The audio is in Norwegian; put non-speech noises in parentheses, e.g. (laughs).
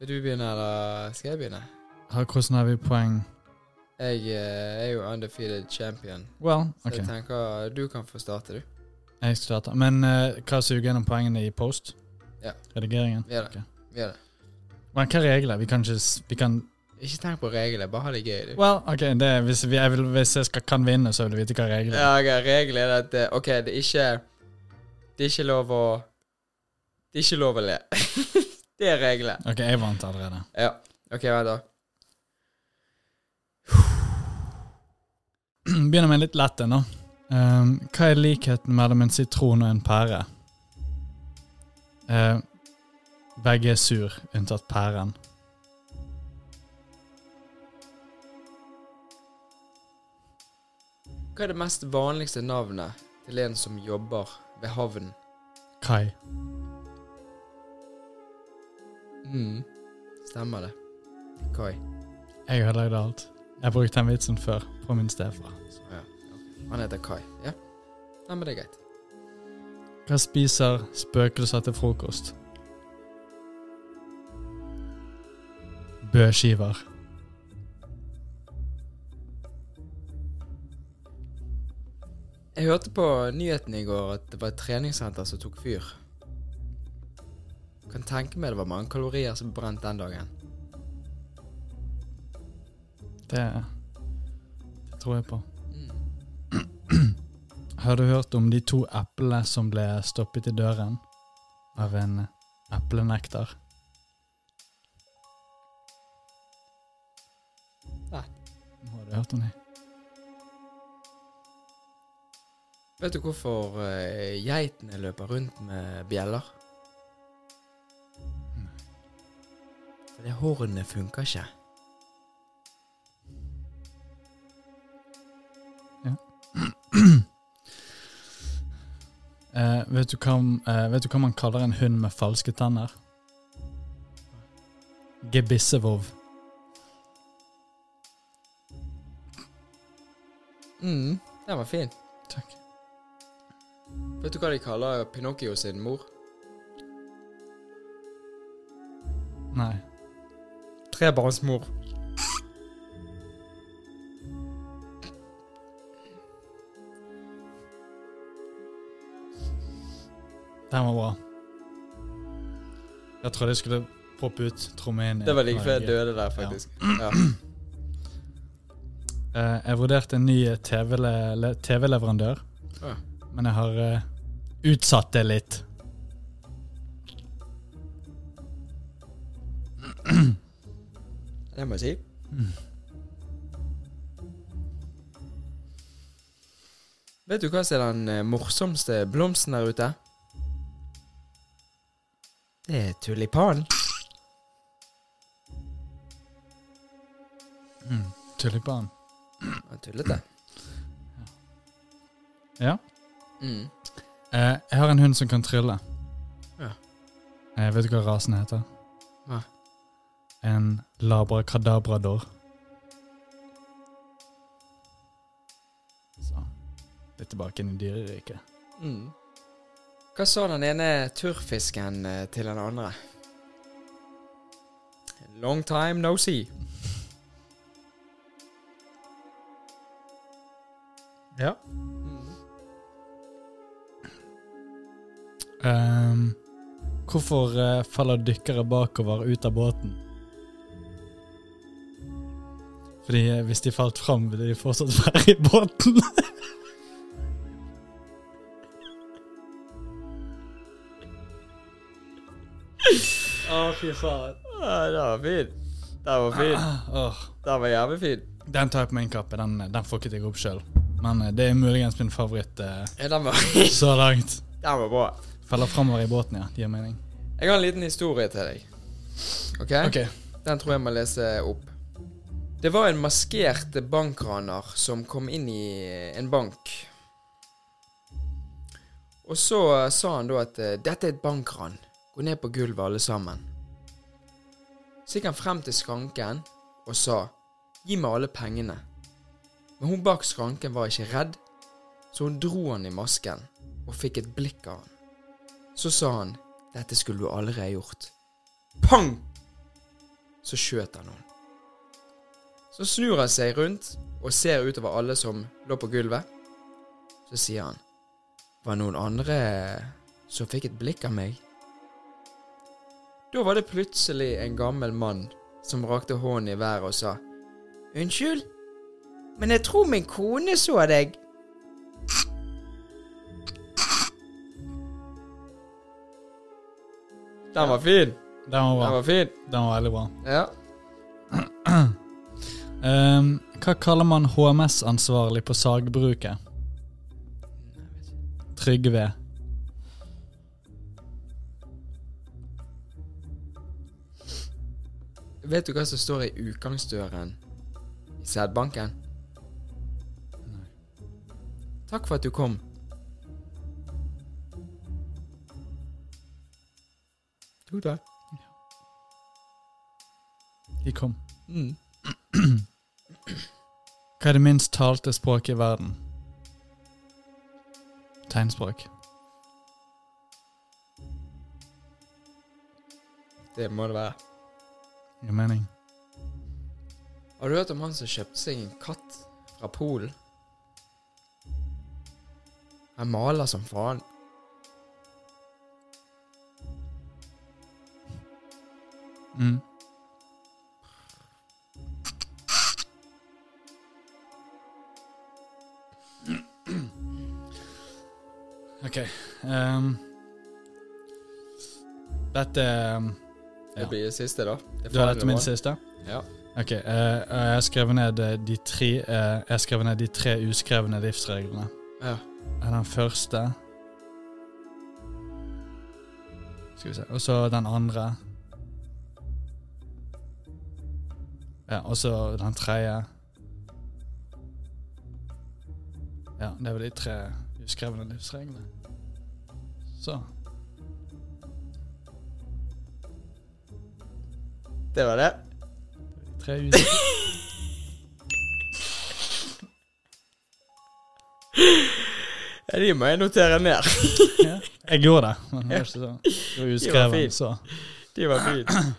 Vil du begynne, eller skal jeg begynne? Hvordan har vi poeng? Jeg eh, er jo undefeated champion, Well, så OK. jeg tenker du kan få starte, du. Jeg starter. Men uh, hva suger gjennom poengene i post? Ja. Redigeringen? Vi gjør det. Ok. Vi gjør det. Men hva er reglene? Vi kan ikke s- Vi kan Ikke tenk på reglene, bare ha det gøy, du. Well, OK, det, er- hvis, vi, jeg vil, hvis jeg skal, kan vinne, så vil du vite hva reglene er. Ja, ok, reglene er at eh, OK, det er ikke Det er ikke lov å Det er ikke lov å le. (laughs) det er reglene. OK, jeg vant allerede. Ja. OK, vent, da. Begynner med en litt lett en, da. Um, hva er likheten mellom en sitron og en pære? Uh, begge er sur, unntatt pæren. Hva er det mest vanligste navnet til en som jobber ved havn? Kai. Mm. Stemmer det. Koi. Jeg ødelagde alt. Jeg brukte den vitsen før på min stefar. Ja. Han heter Kai. Ja. Nei, men det er greit. Hva spiser spøkelser til frokost? Bøskiver. Jeg hørte på nyhetene i går at det var et treningssenter som tok fyr. Kan tenke meg det var mange kalorier som ble brent den dagen. Det, det tror jeg på. Mm. (clears throat) Har du hørt om de to eplene som ble stoppet i døren av en eplenekter? Nei. Har du hørt om dem? Vet du hvorfor eh, geitene løper rundt med bjeller? Fordi hornet funker ikke. (clears throat) Eh, vet, du hva, eh, vet du hva man kaller en hund med falske tenner? Gebissevov. Mm, den var fin. Takk. Vet du hva de kaller Pinocchio sin mor? Nei. Trebarnsmor. Den var bra. Jeg trodde jeg skulle poppe ut trommen. Det var like før jeg døde der, faktisk. Ja. (clears throat) Eh, jeg vurderte en ny TV-leverandør, TV ah. Ja. men jeg har eh, utsatt det litt. Det må jeg si. Vet du hva som er den eh, morsomste blomsten der ute? Det er tulipan. Mm. Tulipan. Tullete. (clears throat) Ja. Mm. Eh, jeg har en hund som kan trylle. Ja. Eh, vet du hva rasen heter? En labrakadabrador. Så litt tilbake inn i dyreriket. Mm. Hva sa den ene turrfisken eh, til den andre? Long time no see. (laughs) Ja. Mm. Ehm, hvorfor eh, faller dykkere bakover ut av båten? Fordi eh, hvis de falt fram, ville de fortsatt (laughs) være i båten. Å, fy faen. Ah, det var fin. Den var fin. Åh, Den var jævlig fin. den tar jeg på min kappe. Den, den får ikke jeg opp sjøl. Men eh, det er muligens min favoritt eh, Ja, den var, så langt. den var bra. Feller framover i båten, ja. Det gir mening. Jeg har en liten historie til deg. Ok? Ok. Den tror jeg må lese opp. Det var en maskert bankraner som kom inn i en bank. Og så sa han da at eh, dette er et bankran. Gå ned på gulvet alle sammen. Så gikk han frem til skranken og sa gi meg alle pengene. Men hun bak skranken var ikke redd, så hun dro han i masken og fikk et blikk av han. Så sa han dette skulle du ha gjort. Pang! så skjøt han noen. Så snur han seg rundt og ser utover alle som lå på gulvet. Så sier han Var det noen andre som fikk et blikk av meg? Da var det plutselig en gammel mann som rakte hånden i været og sa Unnskyld, men jeg tror min kone så deg. Den var fin. Den var Den var fin. Den var veldig bra. Ja. Ehm, hva kaller man HMS-ansvarlig på sagbruket? Trygve. Vet du hva som står i utgangsdøren i sædbanken? Takk for at du kom. Jo da. De kom. Mm. (clears throat) Hva er det minst talte språket i verden? Tegnspråk. Det må det være. Gir mening. Har du hørt om han som kjøpte seg en katt fra Polen? Han maler som faen. Mm. Ok. Um, dette ehm, Det blir det siste, da. Det Du har dette min siste? Ja. Ok. Uh, jeg har skrevet ned eh, de tre uh, Jeg har skrevet ned de tre uskrevne livsreglene. ja. Den første Skal vi se Og så den andre. Ja, og så den tredje. Ja, det var de tre uskrevne livsreglene. Så. Det var det. Tre uker. (laughs) Ja, de må jeg notere ned. ja. Jeg gjorde det, men (laughs) det var ikke så. Det var så. De var fine.